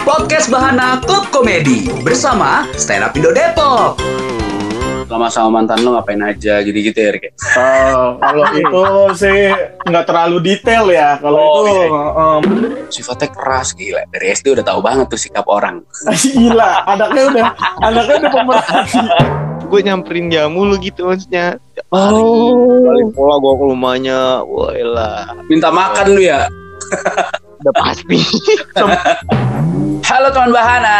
Podcast Bahana Klub Komedi bersama Stand Up Indo Depok. Lama sama mantan lo ngapain aja gitu-gitu ya Rick? Oh, kalau itu sih nggak terlalu detail ya. Kalau Oh, itu iya. um, Sifatnya keras gila. Dari SD udah tahu banget tuh sikap orang. gila. Anaknya udah, anaknya udah pemerhati. gue nyamperin dia mulu gitu maksudnya Oh. kali pola gue ke rumahnya wah elah Minta makan lu ya. udah pasti Halo teman Bahana,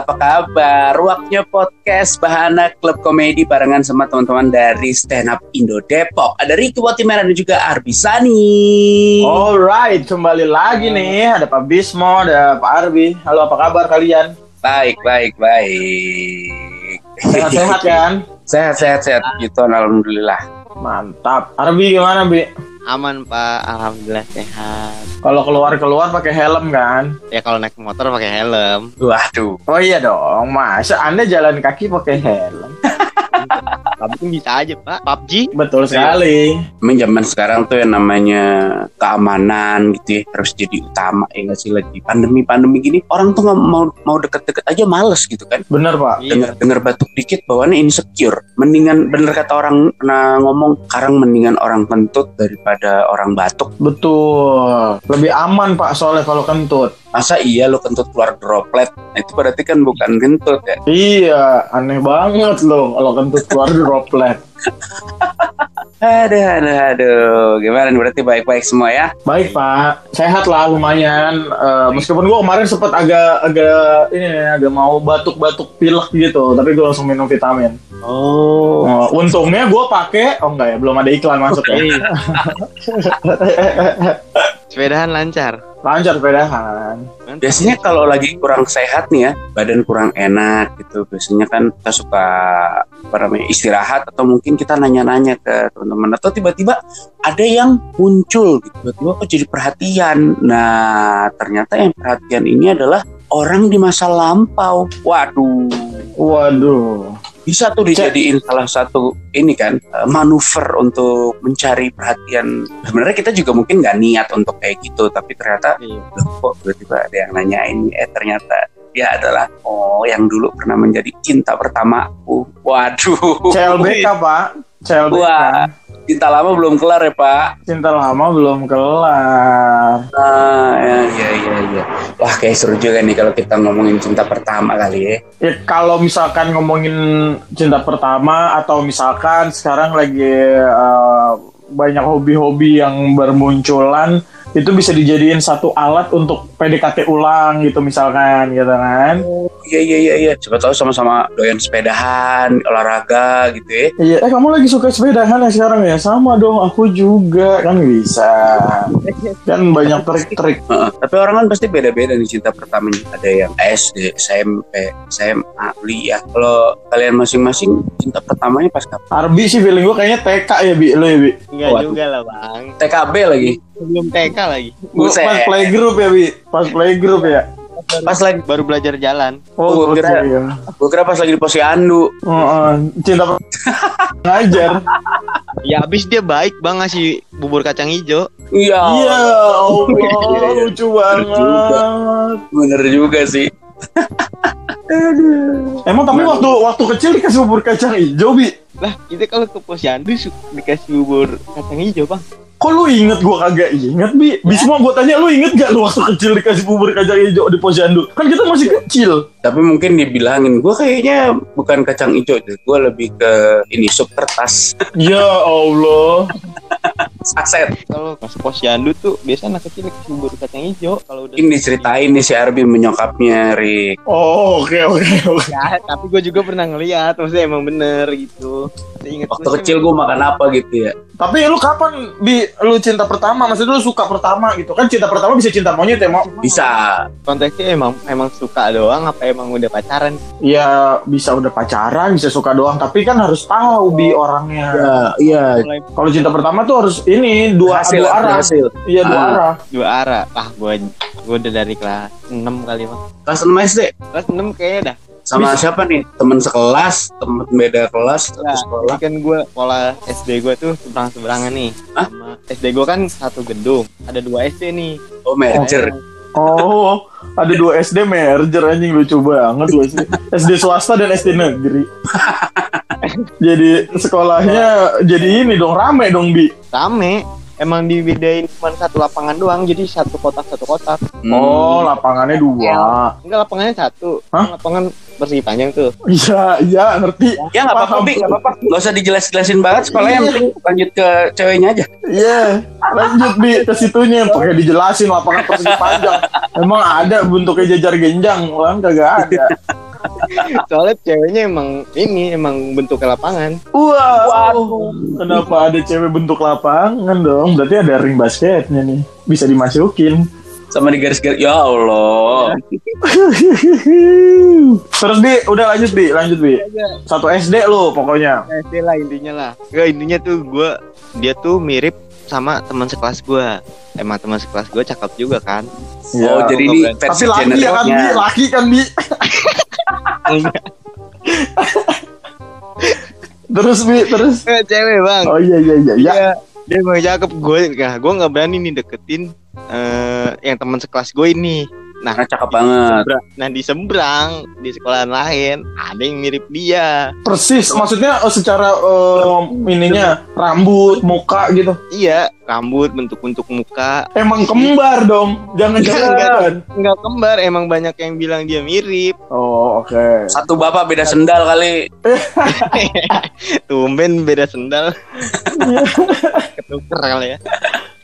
apa kabar? Waktunya podcast Bahana Klub Komedi barengan sama teman-teman dari Stand Up Indo Depok. Ada Ricky Watimera dan juga Arbi Sani. Alright, kembali lagi nih. Ada Pak Bismo, ada Pak Arbi. Halo, apa kabar kalian? Baik, baik, baik. Sehat-sehat kan? Sehat, sehat, sehat. Gitu, alhamdulillah. Mantap. Arbi gimana, Bi? Aman pak alhamdulillah sehat Kalau keluar-keluar pakai helm kan? ya kalau naik motor pakai helm Waduh. Oh iya dong, masa Anda jalan kaki pakai helm? tapi kan bisa aja pak PUBG Betul sekali. Emang zaman sekarang tuh yang namanya keamanan gitu ya harus jadi utama ya nggak sih lagi pandemi-pandemi gini orang tuh nggak mau mau deket-deket aja males gitu kan Bener, Pak. Iya. dengar dengar batuk dikit bawaannya insecure mendingan bener kata orang pernah ngomong sekarang mendingan orang kentut daripada orang batuk Betul. Lebih aman, Pak, soalnya kalau kentut. Masa iya lo kentut keluar droplet nah, itu berarti kan bukan kentut ya Iya, aneh banget loh kalau kentut keluar droplet. aduh aduh aduh gimana berarti baik-baik semua ya Baik Pak, sehat lah lumayan. Eh, meskipun gua kemarin sempat agak agak ini agak mau batuk-batuk pilek gitu, tapi gua langsung minum vitamin. oh Oh, untungnya gua pakai, oh enggak ya, belum ada iklan masuk ya. Iya. sepedahan lancar Lancar sepedahan. Biasanya kalau lagi kurang sehat nih ya, badan kurang enak gitu. Biasanya kan kita suka apa namanya istirahat atau mungkin kita nanya-nanya ke teman-teman atau tiba-tiba ada yang muncul gitu. Tiba-tiba kok jadi perhatian. Nah, ternyata yang perhatian ini adalah orang di masa lampau. Waduh. Waduh. Bisa tuh dijadiin salah satu ini kan eh, manuver untuk mencari perhatian. Sebenarnya kita juga mungkin nggak niat untuk kayak gitu, tapi ternyata Iya. Kok tiba-tiba ada yang nanyain eh ternyata dia adalah oh yang dulu pernah menjadi cinta pertamaku waduh CLBK Pak, CLBK. Wah. Cinta lama belum kelar ya pak Cinta lama belum kelar. ah ya ya ya, ya. wah kayak seru juga nih kalau kita ngomongin cinta pertama kali ya Ya kalau misalkan ngomongin cinta pertama atau misalkan sekarang lagi eh, banyak hobi-hobi yang bermunculan itu bisa dijadiin satu alat untuk PDKT ulang gitu misalkan gitu kan. iya iya iya iya siapa tahu sama-sama doyan sepedahan olahraga gitu ya Iya, eh kamu lagi suka sepedahan ya sekarang ya? Sama dong, aku juga kan bisa. Kan banyak trik-trik. Heeh. tapi orang kan pasti beda-beda nih cinta pertamanya ada yang SD SMP SMA kuliah kalau kalian masing-masing cinta pertamanya pas kapan Arbi sih feeling gue kayaknya TK ya Bi, lo ya Bi. enggak juga lah bang TKB lagi belum TK lagi Gua Buset. Pas playgroup ya Bi, pas playgroup ya. pas lagi baru belajar jalan Oh, gua kira- iya. gue kira pas lagi di posyandu Oh, oh, cinta ngajar. ya abis dia baik bang ngasih bubur kacang hijau iya Iya, Allah, Iya, lucu banget. bener juga sih Emang tapi waktu waktu kecil dikasih bubur kacang hijau, Bi. lah kita kalau ke posyandu dikasih bubur kacang hijau bang Kok lu inget gua kagak inget, Bi? Bisma gua tanya lu inget gak lu waktu kecil dikasih bubur kacang hijau di posyandu? Kan kita masih kecil. tapi mungkin dibilangin gue kayaknya bukan kacang hijau gue lebih ke ini sup kertas Ya Allah. saset kalau pas posyandu tuh biasa anak kecil dikasih bubur kacang hijau kalau udah ini diceritain nih si Arbi menyokapnya Rick Oh, oke oke oke. ya tapi gue juga pernah ngeliat maksudnya emang bener gitu Ingat waktu kecil gue makan apa gitu ya Tapi lu kapan bi lu cinta pertama? Maksudnya lu suka pertama gitu kan? Cinta pertama bisa cinta monyet ya mau? bisa konteksnya emang emang suka doang apa emang udah pacaran Ya bisa udah pacaran, bisa suka doang. Tapi kan harus tahu bi orangnya. ya iya mulai Kalau cinta pertama tuh harus ini dua, hasil dua arah. hasil Iya dua Ah. arah. dua arah ah gue gue udah dari kelas 6 kali mah kelas 6 SD kelas 6 kayaknya dah sama Bisa. siapa nih teman sekelas teman beda kelas Nah, sekolah kan gue sekolah SD gue tuh seberang seberangan nih Hah? sama SD gue kan satu gedung ada dua SD nih oh merger Oh, ada dua SD merger anjing lucu banget dua SD. SD swasta dan SD negeri. jadi sekolahnya jadi ini dong rame dong bi. Rame. Emang dibedain cuma satu lapangan doang, jadi satu kotak satu kotak. Hmm. Oh, lapangannya dua. Enggak lapangannya satu. Hah? Lapangan persegi panjang tuh. Iya, iya ngerti. Ya nggak apa-apa. Bi, nggak apa-apa. Nggak usah dijelas-jelasin banget sekolahnya. Yang penting lanjut ke ceweknya aja. Iya, lanjut bi ke situnya pakai dijelasin lapangan persegi panjang. Emang ada bentuknya jajar genjang, kan kagak ada. Soalnya ceweknya emang ini emang bentuknya lapangan. Wah, kenapa ada cewek bentuk lapangan dong? Berarti ada ring basketnya nih, bisa dimasukin. Sama di garis-garis. Ya Allah. Terus bi, udah lanjut bi, lanjut bi. Satu SD lo pokoknya. SD lah intinya lah. Enggak intinya tuh gue dia tuh mirip sama teman sekelas gue. Emang teman sekelas gue cakep juga kan. Oh, Ya. jadi ini Tapi versi Tapi laki ya kan bi, generalnya. laki kan bi. Terus bi, terus. Cewek bang. Oh iya iya iya. Ya. Dia emang cakep gue. Nah, gue nggak berani nih deketin eh yang teman sekelas gue ini. Nah, Nah, cakep banget. seberang- nah di seberang di sekolahan lain ada yang mirip dia. Persis, maksudnya eh, secara eh, ininya rambut, muka gitu. Iya, rambut, bentuk-bentuk muka. Emang kembar dong, jangan-jangan. Nggak kembar, emang banyak yang bilang dia mirip. Oh oke. Satu bapak beda sendal kali. Tumben beda sendal. Ketuker kali ya.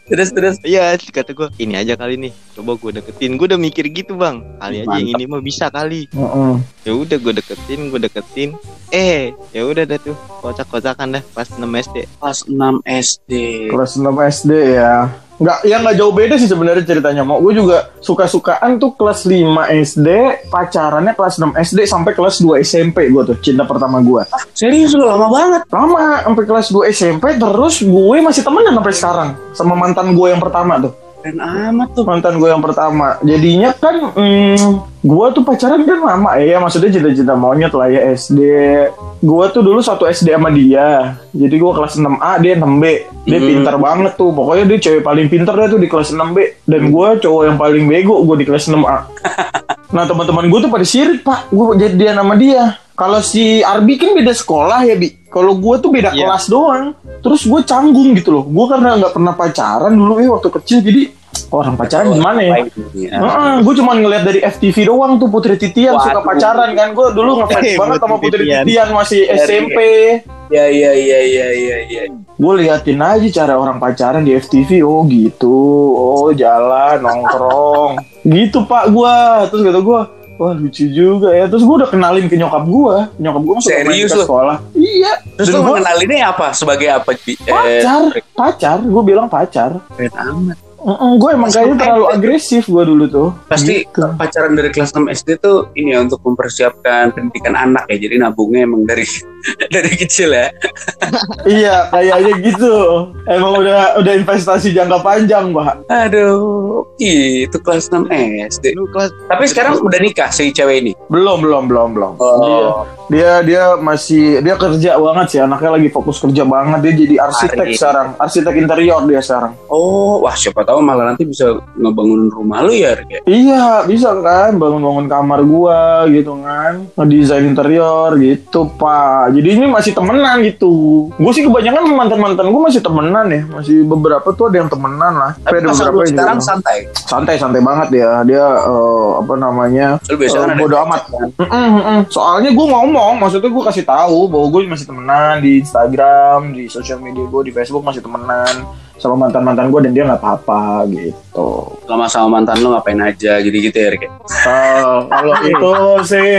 Terus terus. Iya, kata gue, ini aja kali nih. Coba gue deketin. Gue udah mikir gitu bang. Kali aja yang ini mah bisa kali. Heeh. Ya udah gue deketin, gue deketin. Eh, ya udah dah tuh. Kocak-kocakan dah pas 6 SD. Kelas 6 SD. Kelas 6 SD ya. Nggak, ya nggak jauh beda sih sebenarnya ceritanya. Mau gue juga suka-sukaan tuh kelas 5 SD, pacarannya kelas 6 SD sampai kelas 2 SMP gue tuh cinta pertama gue. Serius lu lama banget. Lama sampai kelas 2 SMP terus gue masih temenan sampai sekarang sama mantan gue yang pertama tuh. Keren amat tuh. mantan gue yang pertama. Jadinya kan hmm, gue tuh pacaran kan lama ya maksudnya cinta-cinta monyet lah ya SD gue tuh dulu satu SD sama dia. Jadi gue kelas 6A dia 6B dia Hmm. pintar banget tuh. Pokoknya dia cewek paling pintar dia tuh di kelas 6B dan gue cowok yang paling bego gue di kelas 6A nah teman-teman gue tuh pada sirik pak. Gue jadi dia nama dia. Kalau si Arbi kan beda sekolah ya bi kalau gue tuh beda Iya. kelas doang. Terus gue canggung gitu loh. Gue karena nggak pernah pacaran dulu ya waktu kecil. Jadi orang pacaran gimana ya? Ya. gue cuma ngeliat dari FTV doang tuh Putri Titian suka Waduh. pacaran kan. Gue dulu ngefans Eh, banget sama Putri Putri Titian. Titian masih Dari- SMP Ya ya ya ya ya ya. gue liatin aja cara orang pacaran di FTV oh gitu. Oh jalan nongkrong. Gitu pak gue terus kata gue wah lucu juga ya terus gue udah kenalin ke nyokap gue nyokap gue masuk Serius ke sekolah iya Terus Dan lu gua mengenalinnya apa? Sebagai apa? Eh, pacar pacar gue bilang pacar keren amat. gue emang kayaknya terlalu agresif gue dulu tuh Pasti Gitu. pacaran dari kelas 6 SD tuh ini ya untuk mempersiapkan pendidikan anak ya. Jadi nabungnya emang dari dari kecil ya. iya kayaknya gitu emang udah udah investasi jangka panjang pak Aduh, itu kelas 6 SD. Lu kelas Tapi sekarang udah nikah si cewek ini. belum belum belum belum Oh. dia dia dia masih dia kerja banget sih anaknya lagi fokus kerja banget dia jadi arsitek Hari. sekarang arsitek interior dia sekarang Oh, wah siapa tahu malah nanti bisa ngebangun rumah lu ya, Rick, ya? iya bisa kan bangun-bangun kamar gua gitu kan ngedesain interior gitu pak jadi ini masih temenan gitu gue sih kebanyakan mantan mantan gue masih temenan ya masih beberapa tuh ada yang temenan lah Tapi ada beberapa yang sekarang juga- santai. santai santai banget dia dia eh, apa namanya Lu ada bodo amat. kan? Mm-mm, mm-mm. Soalnya gue ngomong, maksudnya gue kasih tahu bahwa gue masih temenan di Instagram, di sosial media gue, di Facebook masih temenan sama mantan mantan gue dan dia nggak apa-apa gitu. Lama sama mantan lu ngapain aja gitu-gitu ya, Rick? ya? Eh, kalau itu sih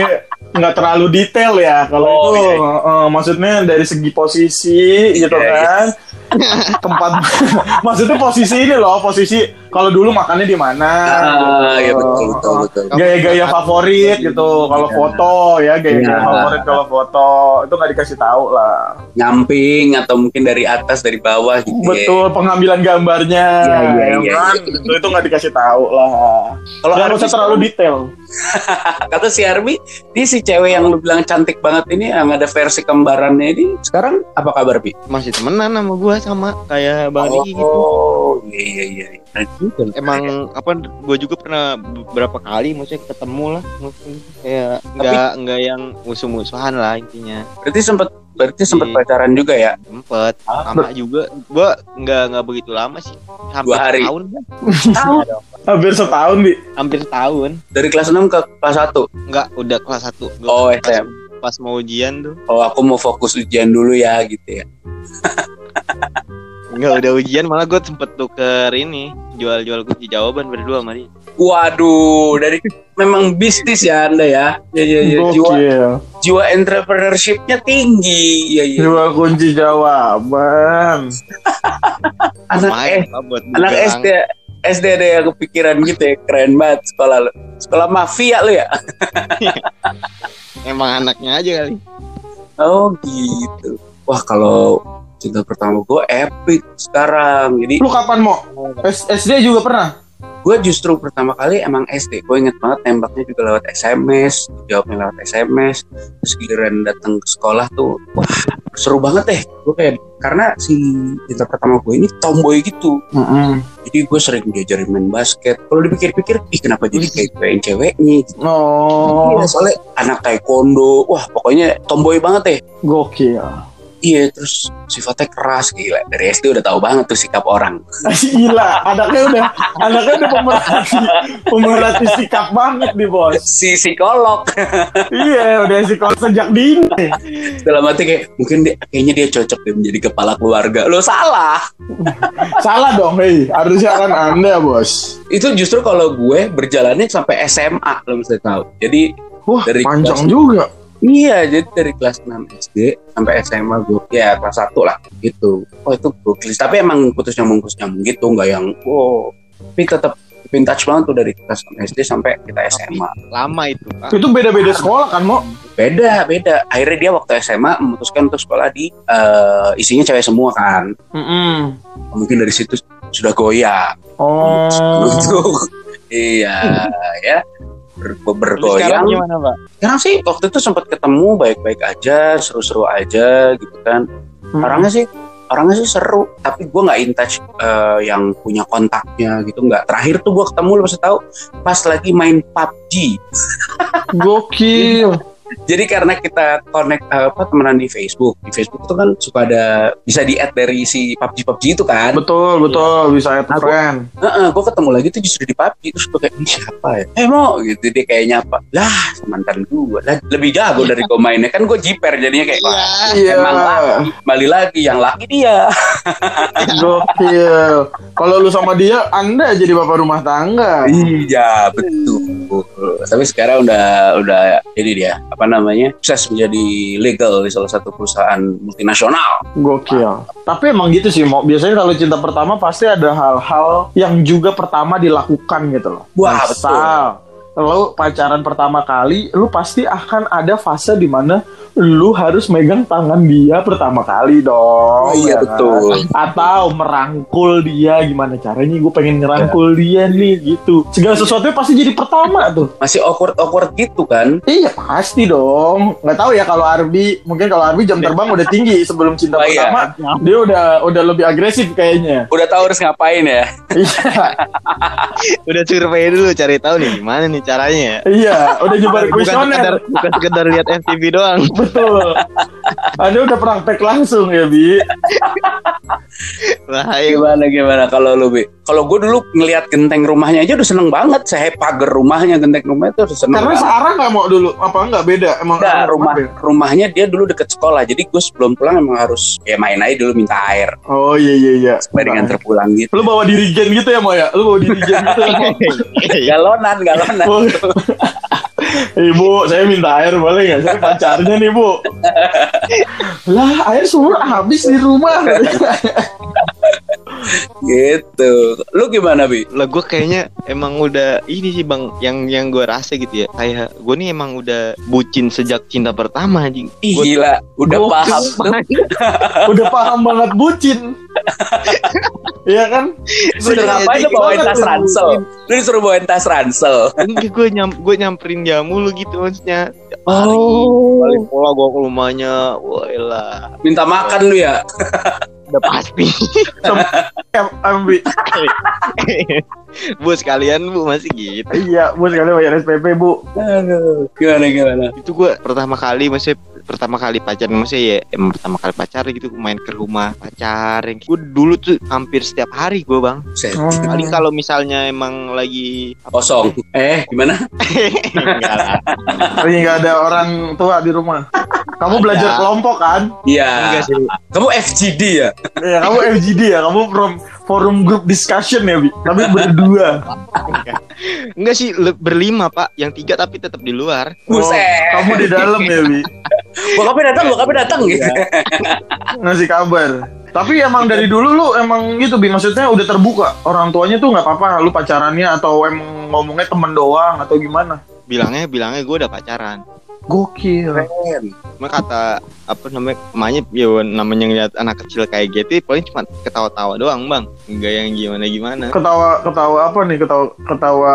nggak terlalu detail ya. Kalau Oh, itu iya. eh, maksudnya dari segi posisi gitu Iya, iya. kan. Tempat maksudnya posisi ini loh, posisi kalau dulu makannya di mana. Ah, gitu. ya betul betul betul. gaya-gaya favorit gitu kalau Iya. foto ya gaya-gaya Iya. favorit kalau foto itu nggak dikasih tahu lah Nyamping atau mungkin dari atas dari bawah gitu. ya. betul pengambilan gambarnya Iya, iya, ya iya, kan? itu itu nggak dikasih tahu lah Kalau usah terlalu detail kata si Arbi, ini si cewek yang lu bilang cantik banget ini yang ada versi kembarannya ini sekarang apa kabar Bi? masih temenan sama gua sama kayak Bang Riki gitu. Iya iya iya. Nah, juga. emang apa gue juga pernah beberapa kali maksudnya ketemu lah maksudnya kayak nggak nggak yang musuh-musuhan lah intinya berarti sempet berarti sempet Iya. pacaran juga ya? sempet lama juga gue nggak nggak begitu lama sih hampir Dua hari. setahun kan Hampir setahun di. hampir setahun Dari kelas 6 ke kelas 1. nggak udah kelas satu Gua Oh, pas, SM. pas mau ujian tuh Oh, aku mau fokus ujian dulu ya gitu ya. nggak udah ujian malah gue sempet tuker ini jual-jual kunci jawaban berdua dia Waduh, dari memang bisnis ya Anda ya. Ya ya ya, jiwa jiwa entrepreneurship-nya tinggi. Ya ya. Jual kunci jawaban. Anak eh, anak SD SD ada yang kepikiran gitu ya. Keren banget sekolah lu. Sekolah mafia lu ya. emang anaknya aja kali Oh, gitu. Wah, kalau cinta pertama gue epic sekarang. Jadi Lu kapan mau? SD juga pernah? gue justru pertama kali emang SD gue inget banget nembaknya juga lewat SMS jawabnya lewat SMS terus giliran datang ke sekolah tuh wah seru banget deh gue kayak karena si cinta pertama gue ini tomboy gitu jadi gue sering diajarin main basket kalau dipikir-pikir ih kenapa jadi kayak pengen ceweknya gitu. Oh, Iya, soalnya anak taekwondo wah pokoknya tomboy banget deh gokil. Iya terus sifatnya keras gila dari SD udah tahu banget tuh sikap orang Gila, anaknya udah anaknya udah pemerhati, pemerhati sikap banget nih bos. si psikolog Iya, udah sikap sejak dini. dalam hati kayak mungkin dia, kayaknya dia cocok deh menjadi kepala keluarga lo salah Salah dong, hei. Harusnya kan anda bos. itu justru kalau gue berjalannya sampai SMA lo mesti tahu jadi Wah, Dari panjang kelas- juga. Iya jadi dari kelas 6 SD sampai SMA gue ya kelas 1 lah gitu. Oh itu gokil tapi emang putus nyambung putus nyambung gitu nggak yang wow. Tapi tetap touch banget tuh dari kelas 6 SD sampai kita SMA lama itu pak Itu beda-beda sekolah kan, Mo? beda beda. Akhirnya dia waktu SMA memutuskan untuk sekolah di eh, isinya cewek semua kan. Mm mungkin dari situ sudah goyah. Oh. untuk iya ya ber- bergoyang. Sekarang gimana pak? Sekarang sih waktu itu sempat ketemu baik-baik aja seru-seru aja gitu kan. Hmm. orangnya sih orangnya sih seru tapi gue nggak in touch eh, yang punya kontaknya gitu. Nggak. Terakhir tuh gue ketemu lo pasti tahu pas lagi main PUBG Gokil. jadi karena kita connect eh, apa temenan di Facebook. Di Facebook itu kan suka ada bisa di add dari si PUBG PUBG itu kan? Betul, betul. Bisa add Aku- friend. gue ketemu lagi tuh justru di PUBG. Terus gue kayak ini siapa ya? Eh mau gitu. Dia kayak nyapa lah mantan gue lah lebih jago dari gue mainnya. Kan gue jiper jadinya kayak wah Iya. emang kembali lagi yang laki dia Gokil. Kalau lu sama dia, Anda jadi bapak rumah tangga. iya betul tapi sekarang udah udah jadi dia apa namanya sukses menjadi legal di salah satu perusahaan multinasional Gokil. Tapi emang gitu sih, mau biasanya kalau cinta pertama pasti ada hal-hal yang juga pertama dilakukan gitu loh. Wah, Misal, lo pacaran pertama kali, lu pasti akan ada fase di mana lu harus megang tangan dia pertama kali dong. iya ya kan? betul Atau merangkul dia, gimana caranya? Gue pengen ngerangkul dia nih gitu. Segala sesuatunya pasti jadi pertama tuh. masih awkward awkward gitu kan Iya pasti dong. Nggak tahu ya kalau Arbi, mungkin kalau Arbi jam terbang udah tinggi sebelum cinta Oh, iya. pertama, dia udah udah lebih agresif kayaknya. udah tahu harus ngapain ya Iya, udah survei dulu cari tahu nih gimana nih caranya iya, udah nyebar bukan sekedar kuesioner. bukan sekedar lihat FTV doang Betul. Anda udah praktek langsung ya, Bi. bahaya gimana gimana kalau lu bi kalau gue dulu ngelihat genteng rumahnya aja udah seneng banget saya pagar rumahnya genteng rumahnya itu udah seneng Karena banget. searah nggak mau dulu, apa nggak beda? Emang emang rumah beda? rumahnya dia dulu deket sekolah jadi gue sebelum pulang emang harus ya main aja dulu minta air Oh iya iya iya. supaya dengan terpulang gitu Lu bawa dirigen gitu ya, Mo ya? Lu bawa dirigen gitu ya, galonan galonan Bu. Ibu, saya minta air boleh nggak? Saya pacarnya nih, Bu. lah, air sumur habis di rumah. gitu lu gimana bi lah gue kayaknya emang udah ini sih bang yang yang gue rasa gitu ya kayak gue nih emang udah bucin sejak cinta pertama anjing Ih, Gua- gila udah Gokil. paham Udah paham banget bucin. Iya kan? Lu udah ngapain lu bawain tas ransel lu disuruh bawain tas ransel Enggak gue nyam gue nyamperin dia mulu gitu maksudnya Oh. balik pola gue ke rumahnya wah elah minta makan lu ya udah pasti. Bi. bu sekalian bu masih gitu. Iya, bu sekali bayar SPP bu. Aduh, gimana gimana? Itu gue pertama kali maksudnya pertama kali pacaran maksudnya ya emang pertama kali pacaran gitu main ke rumah pacar yang gue dulu tuh hampir setiap hari gue bang paling kalau misalnya emang lagi Kosong. Eh, gimana? enggak lah Lagi nggak ada orang tua di rumah. Kamu belajar Ada. kelompok kan? Iya. enggak sih Kamu FGD ya? Iya, kamu FGD ya, kamu from forum group discussion ya, Bi. Tapi berdua. Enggak sih berlima pak yang tiga tapi tetap di luar Oh, Buset. kamu di dalam ya, Bi. Bokapnya datang, bokapnya datang gitu. Ngasih kabar. Tapi emang dari dulu lu emang gitu, Bi. Maksudnya udah terbuka. Orang tuanya tuh nggak apa-apa lu pacarannya atau emang ngomongnya temen doang atau gimana? bilangnya bilangnya gue udah pacaran Gokil. Keren. Cuma kata apa namanya emaknya ya namanya ngeliat anak kecil kayak gitu paling cuma ketawa-tawa doang bang enggak yang gimana gimana Ketawa ketawa apa nih? Ketawa ketawa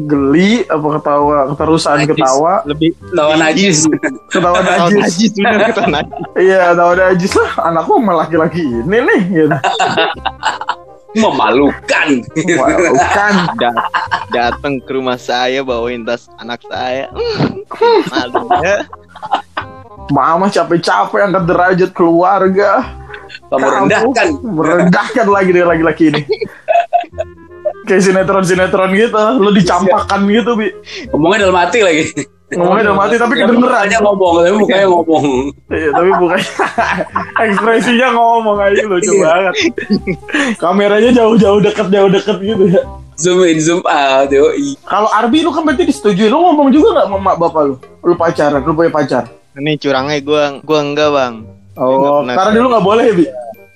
geli apa ketawa keterusan Najis. ketawa? lebih Lawan najis. Ketawa ketawa najis. najis bener ketawa najis Iya, ketawa najis lah. Anakku sama laki-laki ini nih gitu. Memalukan. Bukan. Da- datang ke rumah saya bawain tas anak saya malu ya Mama capek-capek angkat derajat keluarga. Kamu rendahkan. Merendahkan lagi dari laki-laki ini. Kayak sinetron-sinetron gitu. Lu dicampakkan gitu, Bi. Ngomongnya dalam hati lagi. Ngomongnya udah mati tapi kedengeran. mukanya ngomong, tapi mukanya ngomong. Iya, tapi bukan ekspresinya ngomong aja lucu Iya. banget. Kameranya jauh-jauh deket, jauh deket gitu ya. Zoom in, zoom out, yoi. Kalau Arbi lu kan berarti disetujui. Lu ngomong juga nggak sama mak bapak lu? Lu pacaran, lu punya pacar. ini curangnya gua gua enggak bang Oh, karena dulu nggak boleh ya, Bi.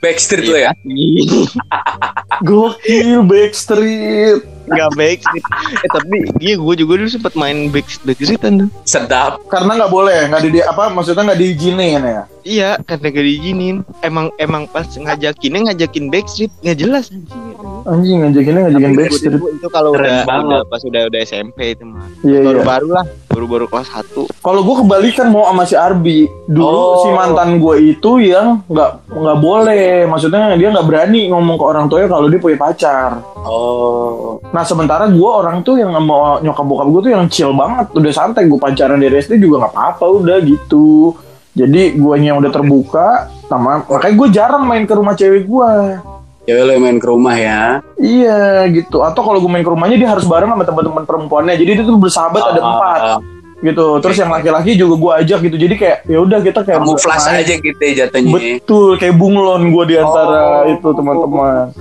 Backstreet lo ya. Gokil Backstreet. Enggak baik sih. Eh tapi iya gue juga dulu sempat main back backstreetan tuh. Sedap. Karena nggak boleh, nggak di apa maksudnya nggak diizinin ya. Iya, karena gak diizinin. Emang emang pas ngajakinnya ngajakin backstreet nggak jelas anjing. Anjing ngajakinnya ngajakin Tapi Backstreet. itu, itu kalau udah, udah pas udah udah SMP itu mah. Iya, iya. Baru-baru lah, baru-baru kelas 1. Kalau gue kebalikan mau sama si Arbi. Dulu Oh. si mantan gue itu yang nggak nggak boleh, maksudnya dia nggak berani ngomong ke orang tuanya kalau dia punya pacar. Oh. Nah sementara gue orang tuh yang mau nyokap bokap gue tuh yang chill banget, udah santai gue pacaran dari SD juga nggak apa-apa udah gitu. Jadi guanya yang udah terbuka, sama makanya gue jarang main ke rumah cewek gue. Cewek lo yang main ke rumah ya. Iya gitu. Atau kalau gue main ke rumahnya dia harus bareng sama teman-teman perempuannya. Jadi dia tuh bersahabat ada Ah, empat gitu. Terus yang laki-laki juga gue ajak gitu. Jadi kayak ya udah kita kayak Kamu flash main. aja gitu ya jatuhnya. Betul, kayak bunglon gue di antara Oh. itu teman-teman.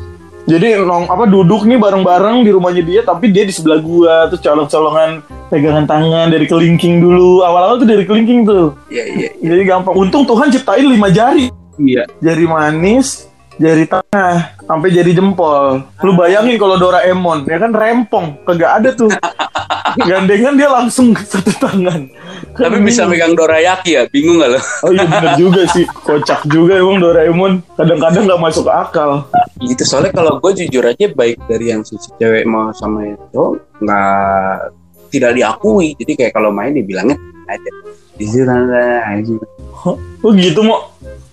Jadi nong apa duduk nih bareng-bareng di rumahnya dia, tapi dia di sebelah gua terus colong-colongan pegangan tangan dari kelingking dulu. Awal-awal tuh dari kelingking tuh. Iya, iya. Jadi gampang. Untung Tuhan ciptain lima jari, Iya. jari manis, jari tengah, sampai jari jempol. Lu bayangin kalau Doraemon, ya kan rempong, kagak ada tuh. Gandengan dia langsung satu tangan. Tapi bisa megang dorayaki ya, bingung gak lo? Oh iya bener juga sih, kocak juga emang Doraemon. Kadang-kadang nggak masuk akal. Gitu soalnya kalau gue jujur aja baik dari yang si cewek mau sama yang cowok nggak tidak diakui. Jadi kayak kalau main dibilangnya aja. Di situ aja. Oh gitu mau?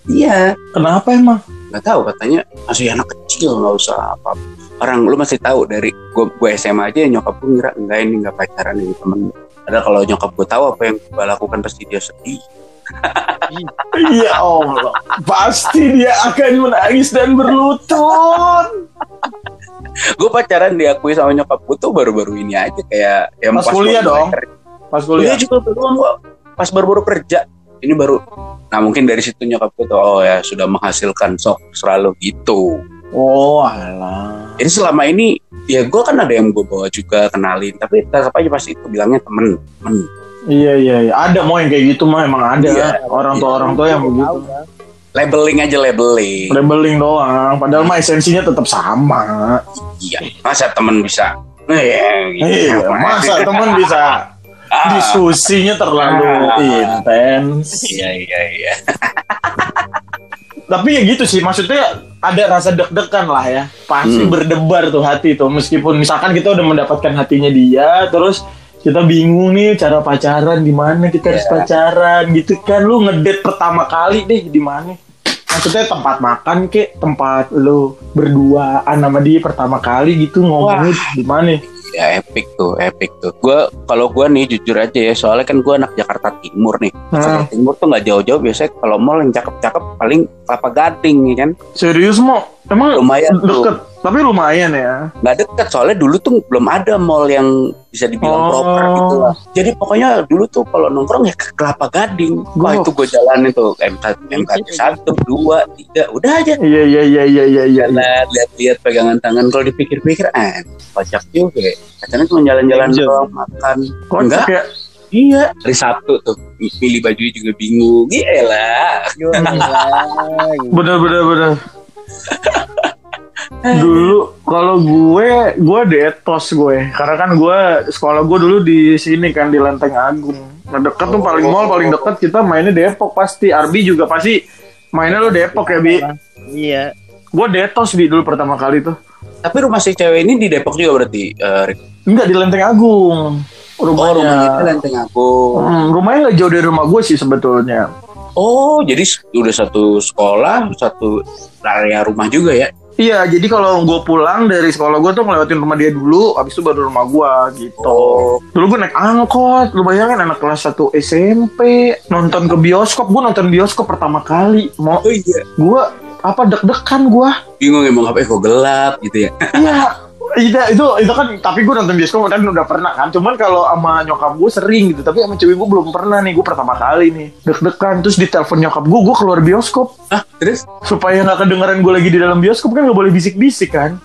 Iya. Kenapa emang? Nggak tahu katanya masih anak kecil nggak usah apa. Orang lu masih tahu dari gue gue SMA aja nyokap gue ngira enggak ini nggak pacaran ini temen. Ada kalau nyokap gue tahu apa yang gue lakukan pasti dia sedih. Ya Allah, pasti dia akan menangis dan berlutut. gue pacaran diakui sama nyokap gue tuh baru-baru ini aja kayak yang Pas kuliah baru dong? Pas Kuliah kuliah. juga belum kok. Pas baru-baru kerja. Ini baru. Nah mungkin dari situ nyokap gue tuh oh ya sudah menghasilkan sok selalu gitu. Oh alah. Jadi selama ini ya gue kan ada yang gue bawa juga kenalin. Tapi tetap aja pasti itu bilangnya temen. temen. Iya iya iya. Ada mau yang kayak gitu mah emang ada. Iya. orang tua orang tua yang begitu. Labeling aja labeling. Labeling doang. Padahal mah esensinya tetap sama. Iya. Masa temen bisa. Eh, gitu. Iya. Masa teman bisa diskusinya terlalu intens. Iya iya iya. Tapi ya gitu sih, maksudnya ada rasa deg-degan lah ya. Pasti Hmm. berdebar tuh hati tuh. Meskipun misalkan kita udah mendapatkan hatinya dia, terus kita bingung nih cara pacaran di mana kita harus Iya. pacaran gitu kan. Lu ngedate pertama kali deh di mana? maksudnya tempat makan kek tempat lu berduaan sama dia pertama kali gitu ngomongnya di mana ya epic tuh epic tuh gue kalau gue nih jujur aja ya soalnya kan gue anak Jakarta Timur nih Jakarta Hmm. Timur tuh nggak jauh-jauh biasanya kalau mall yang cakep-cakep paling kelapa gading ya kan? Serius mau emang lumayan tuh. deket? Tapi lumayan ya? Nggak deket soalnya dulu tuh belum ada mall yang bisa dibilang Oh. proper gitu lah. Jadi pokoknya dulu tuh kalau nongkrong ya ke kelapa gading. Wah itu gue jalanin tuh. MK MK satu dua tiga udah aja. Iya iya iya iya iya iya. Jalan lihat-lihat pegangan tangan. Kalau dipikir-pikir ah kocak juga ya. katanya cuma jalan-jalan doang makan. Kocak ya iya. Hari Sabtu tuh pilih bajunya juga bingung. Gila bener bener bener. Dulu kalau gue gue detos gue. Karena kan gue sekolah gue dulu di sini kan di Lenteng Agung. Nah deket tuh paling mall paling deket kita mainnya Depok pasti. Arbi juga pasti mainnya lo Depok ya bi? Iya. gue detos bi dulu pertama kali tuh. Tapi rumah si cewek ini di Depok juga berarti Rick? enggak di Lenteng Agung oh rumahnya itu rumahnya Lenteng aku Hmm, rumahnya nggak jauh dari rumah gue sih sebetulnya oh jadi udah satu sekolah satu area rumah juga ya Iya, jadi kalau gue pulang dari sekolah gue tuh ngelewatin rumah dia dulu, habis itu baru rumah gue gitu. Oh. Dulu gue naik angkot, lu bayangin anak kelas 1 SMP nonton ke bioskop, gue nonton bioskop pertama kali. Mau oh iya gue apa deg-degan gue? bingung emang apa kok gelap gitu ya Iya, iya itu itu kan tapi gue nonton bioskop kan udah pernah kan. Cuman kalau sama nyokap gue sering gitu, tapi sama cewek gue belum pernah nih. Gue pertama kali nih deg-degan terus ditelepon nyokap gue, gue keluar bioskop ah terus supaya nggak kedengeran gue lagi di dalam bioskop kan nggak boleh bisik-bisik kan.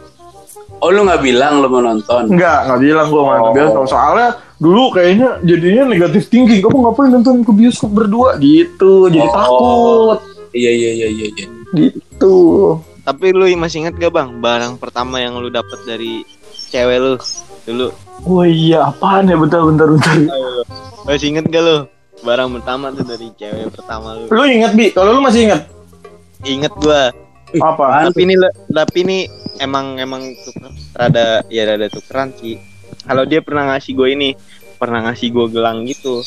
oh lu nggak bilang lu mau nonton Enggak, enggak bilang gue nonton Oh. bioskop. Soalnya dulu kayaknya jadinya negatif thinking. Kamu ngapain nonton ke bioskop berdua? Gitu, jadi Oh. takut. iya iya iya iya iya. Gitu. Tapi lu masih inget gak bang barang pertama yang lu dapet dari cewek lu dulu? Oh iya, apaan ya? Bentar, bentar, bentar. Masih inget gak lu barang pertama tuh dari cewek pertama lu? Lu inget, Bi? Kalau lu masih inget? Inget gua. Apa? Tapi ini tapi ini emang emang tuker, rada ya rada tukeran sih. Kalau dia pernah ngasih gue ini, pernah ngasih gue gelang gitu.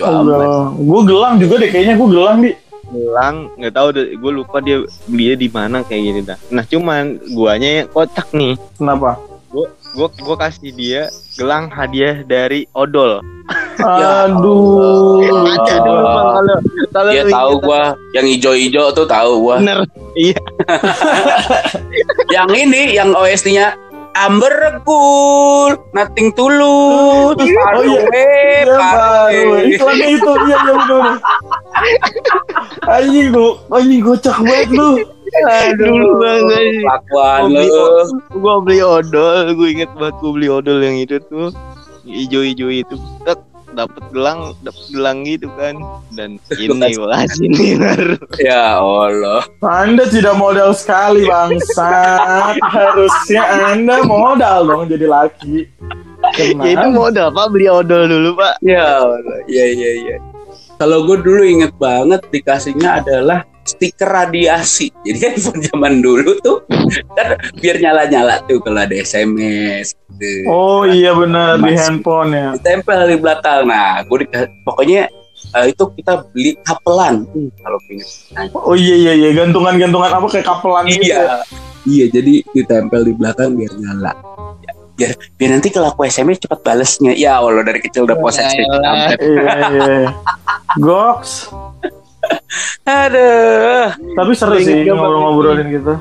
Coba. Gue gelang juga deh, kayaknya gue gelang, Bi. Gelang nggak tahu deh, gue lupa dia belinya di mana kayak gini dah. Nah cuman guanya kocak nih. Kenapa? Gue gue kasih dia gelang hadiah dari odol. Aduh. Baca dulu bang kalau kalau Dia tahu gua yang hijau-hijau tuh tahu gua. bener. Iya. yang ini yang OST-nya Amber Cool, Nothing Tulus, Oh, iya. Parwe, Iya, Parwe. baru. Iklannya itu, iya, iya, bener. Anjing, gue, anjing kocak banget lu. Dulu banget. Gua beli, lu. gua beli odol, gue inget banget gue beli odol yang itu tuh hijau-hijau itu. Tek, dapet gelang, dapet gelang gitu kan. Dan ini gue nih baru. Ya Allah. Anda tidak modal sekali bangsat. Harusnya Anda modal dong jadi laki. Ya itu Kenapa? modal pak beli odol dulu pak. Ya Allah. Iya iya iya. Kalau gue dulu inget banget dikasihnya adalah stiker radiasi. Jadi kan handphone zaman dulu tuh kan biar nyala-nyala tuh kalau ada SMS. Gitu. Oh iya benar di handphone ya. Ditempel di belakang. Nah, gue pokoknya eh, itu kita beli kapelan. Hmm, kalau inget. Nah, Oh iya iya iya gantungan-gantungan apa kayak kapelan gitu. Iya. Iya, jadi ditempel di belakang biar nyala. Ya, biar biar nanti kalau aku SMS cepat balesnya. Ya Allah dari kecil udah posesif. Elah. Iya iya. Goks. Aduh. Tapi seru sih ngobrol-ngobrolin gitu.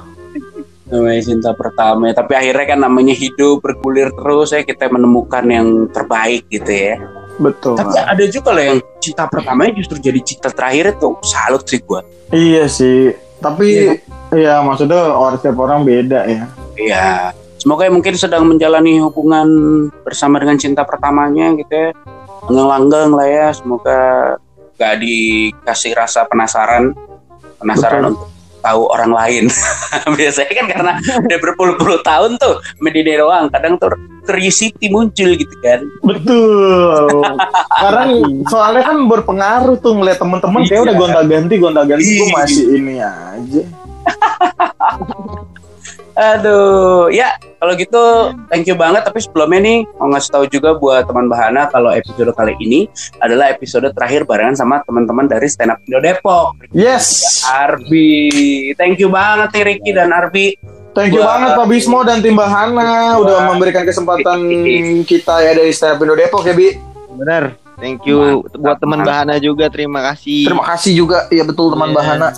Namanya cinta pertama ya. Tapi akhirnya kan namanya hidup bergulir terus ya kita menemukan yang terbaik gitu ya. Betul. Tapi ada juga loh yang cinta pertamanya justru jadi cinta terakhir itu salut sih gua. Iya sih. Tapi iya maksudnya orang setiap orang beda ya. Iya. Semoga ya mungkin sedang menjalani hubungan bersama dengan cinta pertamanya gitu ya. Langgeng-langgeng lah ya. Semoga gak dikasih rasa penasaran. Penasaran Betul. untuk tahu orang lain. Biasanya kan karena udah berpuluh-puluh tahun tuh medine doang. Kadang tuh curiosity muncul gitu kan. Betul. Sekarang soalnya kan berpengaruh tuh ngeliat temen-temen kayak Iya. udah gonta-ganti gonta-ganti gue Iya. masih ini aja. Aduh, ya kalau gitu thank you banget. Tapi sebelumnya nih mau ngasih tahu juga buat teman Bahana kalau episode kali ini adalah episode terakhir barengan sama teman-teman dari Stand Up Indo Depok. Yes. Arbi, thank you banget nih Ricky dan Arbi. Thank you Gua- banget Pak Bismo dan tim Bahana udah memberikan kesempatan kita ya dari Stand Up Indo Depok ya Bi. Bener. Thank you Mantap, buat teman. Bahana juga terima kasih. Terima kasih juga ya betul teman Iya. Bahana.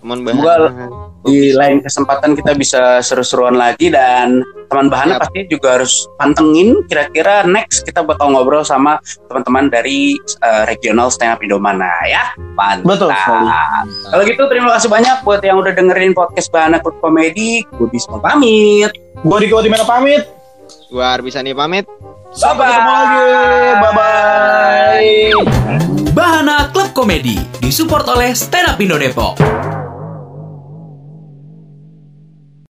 Teman Semoga Bahana. Di lain kesempatan kita bisa seru-seruan lagi dan teman Bahana pasti juga harus pantengin kira-kira next kita bakal ngobrol sama teman-teman dari eh, regional stand up Indo mana ya. Mantap. Betul sekali. Kalau gitu terima kasih banyak buat yang udah dengerin podcast Bahana Club Comedy. Gue bisa pamit. Gua Diko Timena pamit. Gua Arbisani pamit. Sampai ketemu lagi. Bye bye. Bahana Klub Komedi disupport oleh Stand Up Indo Depok.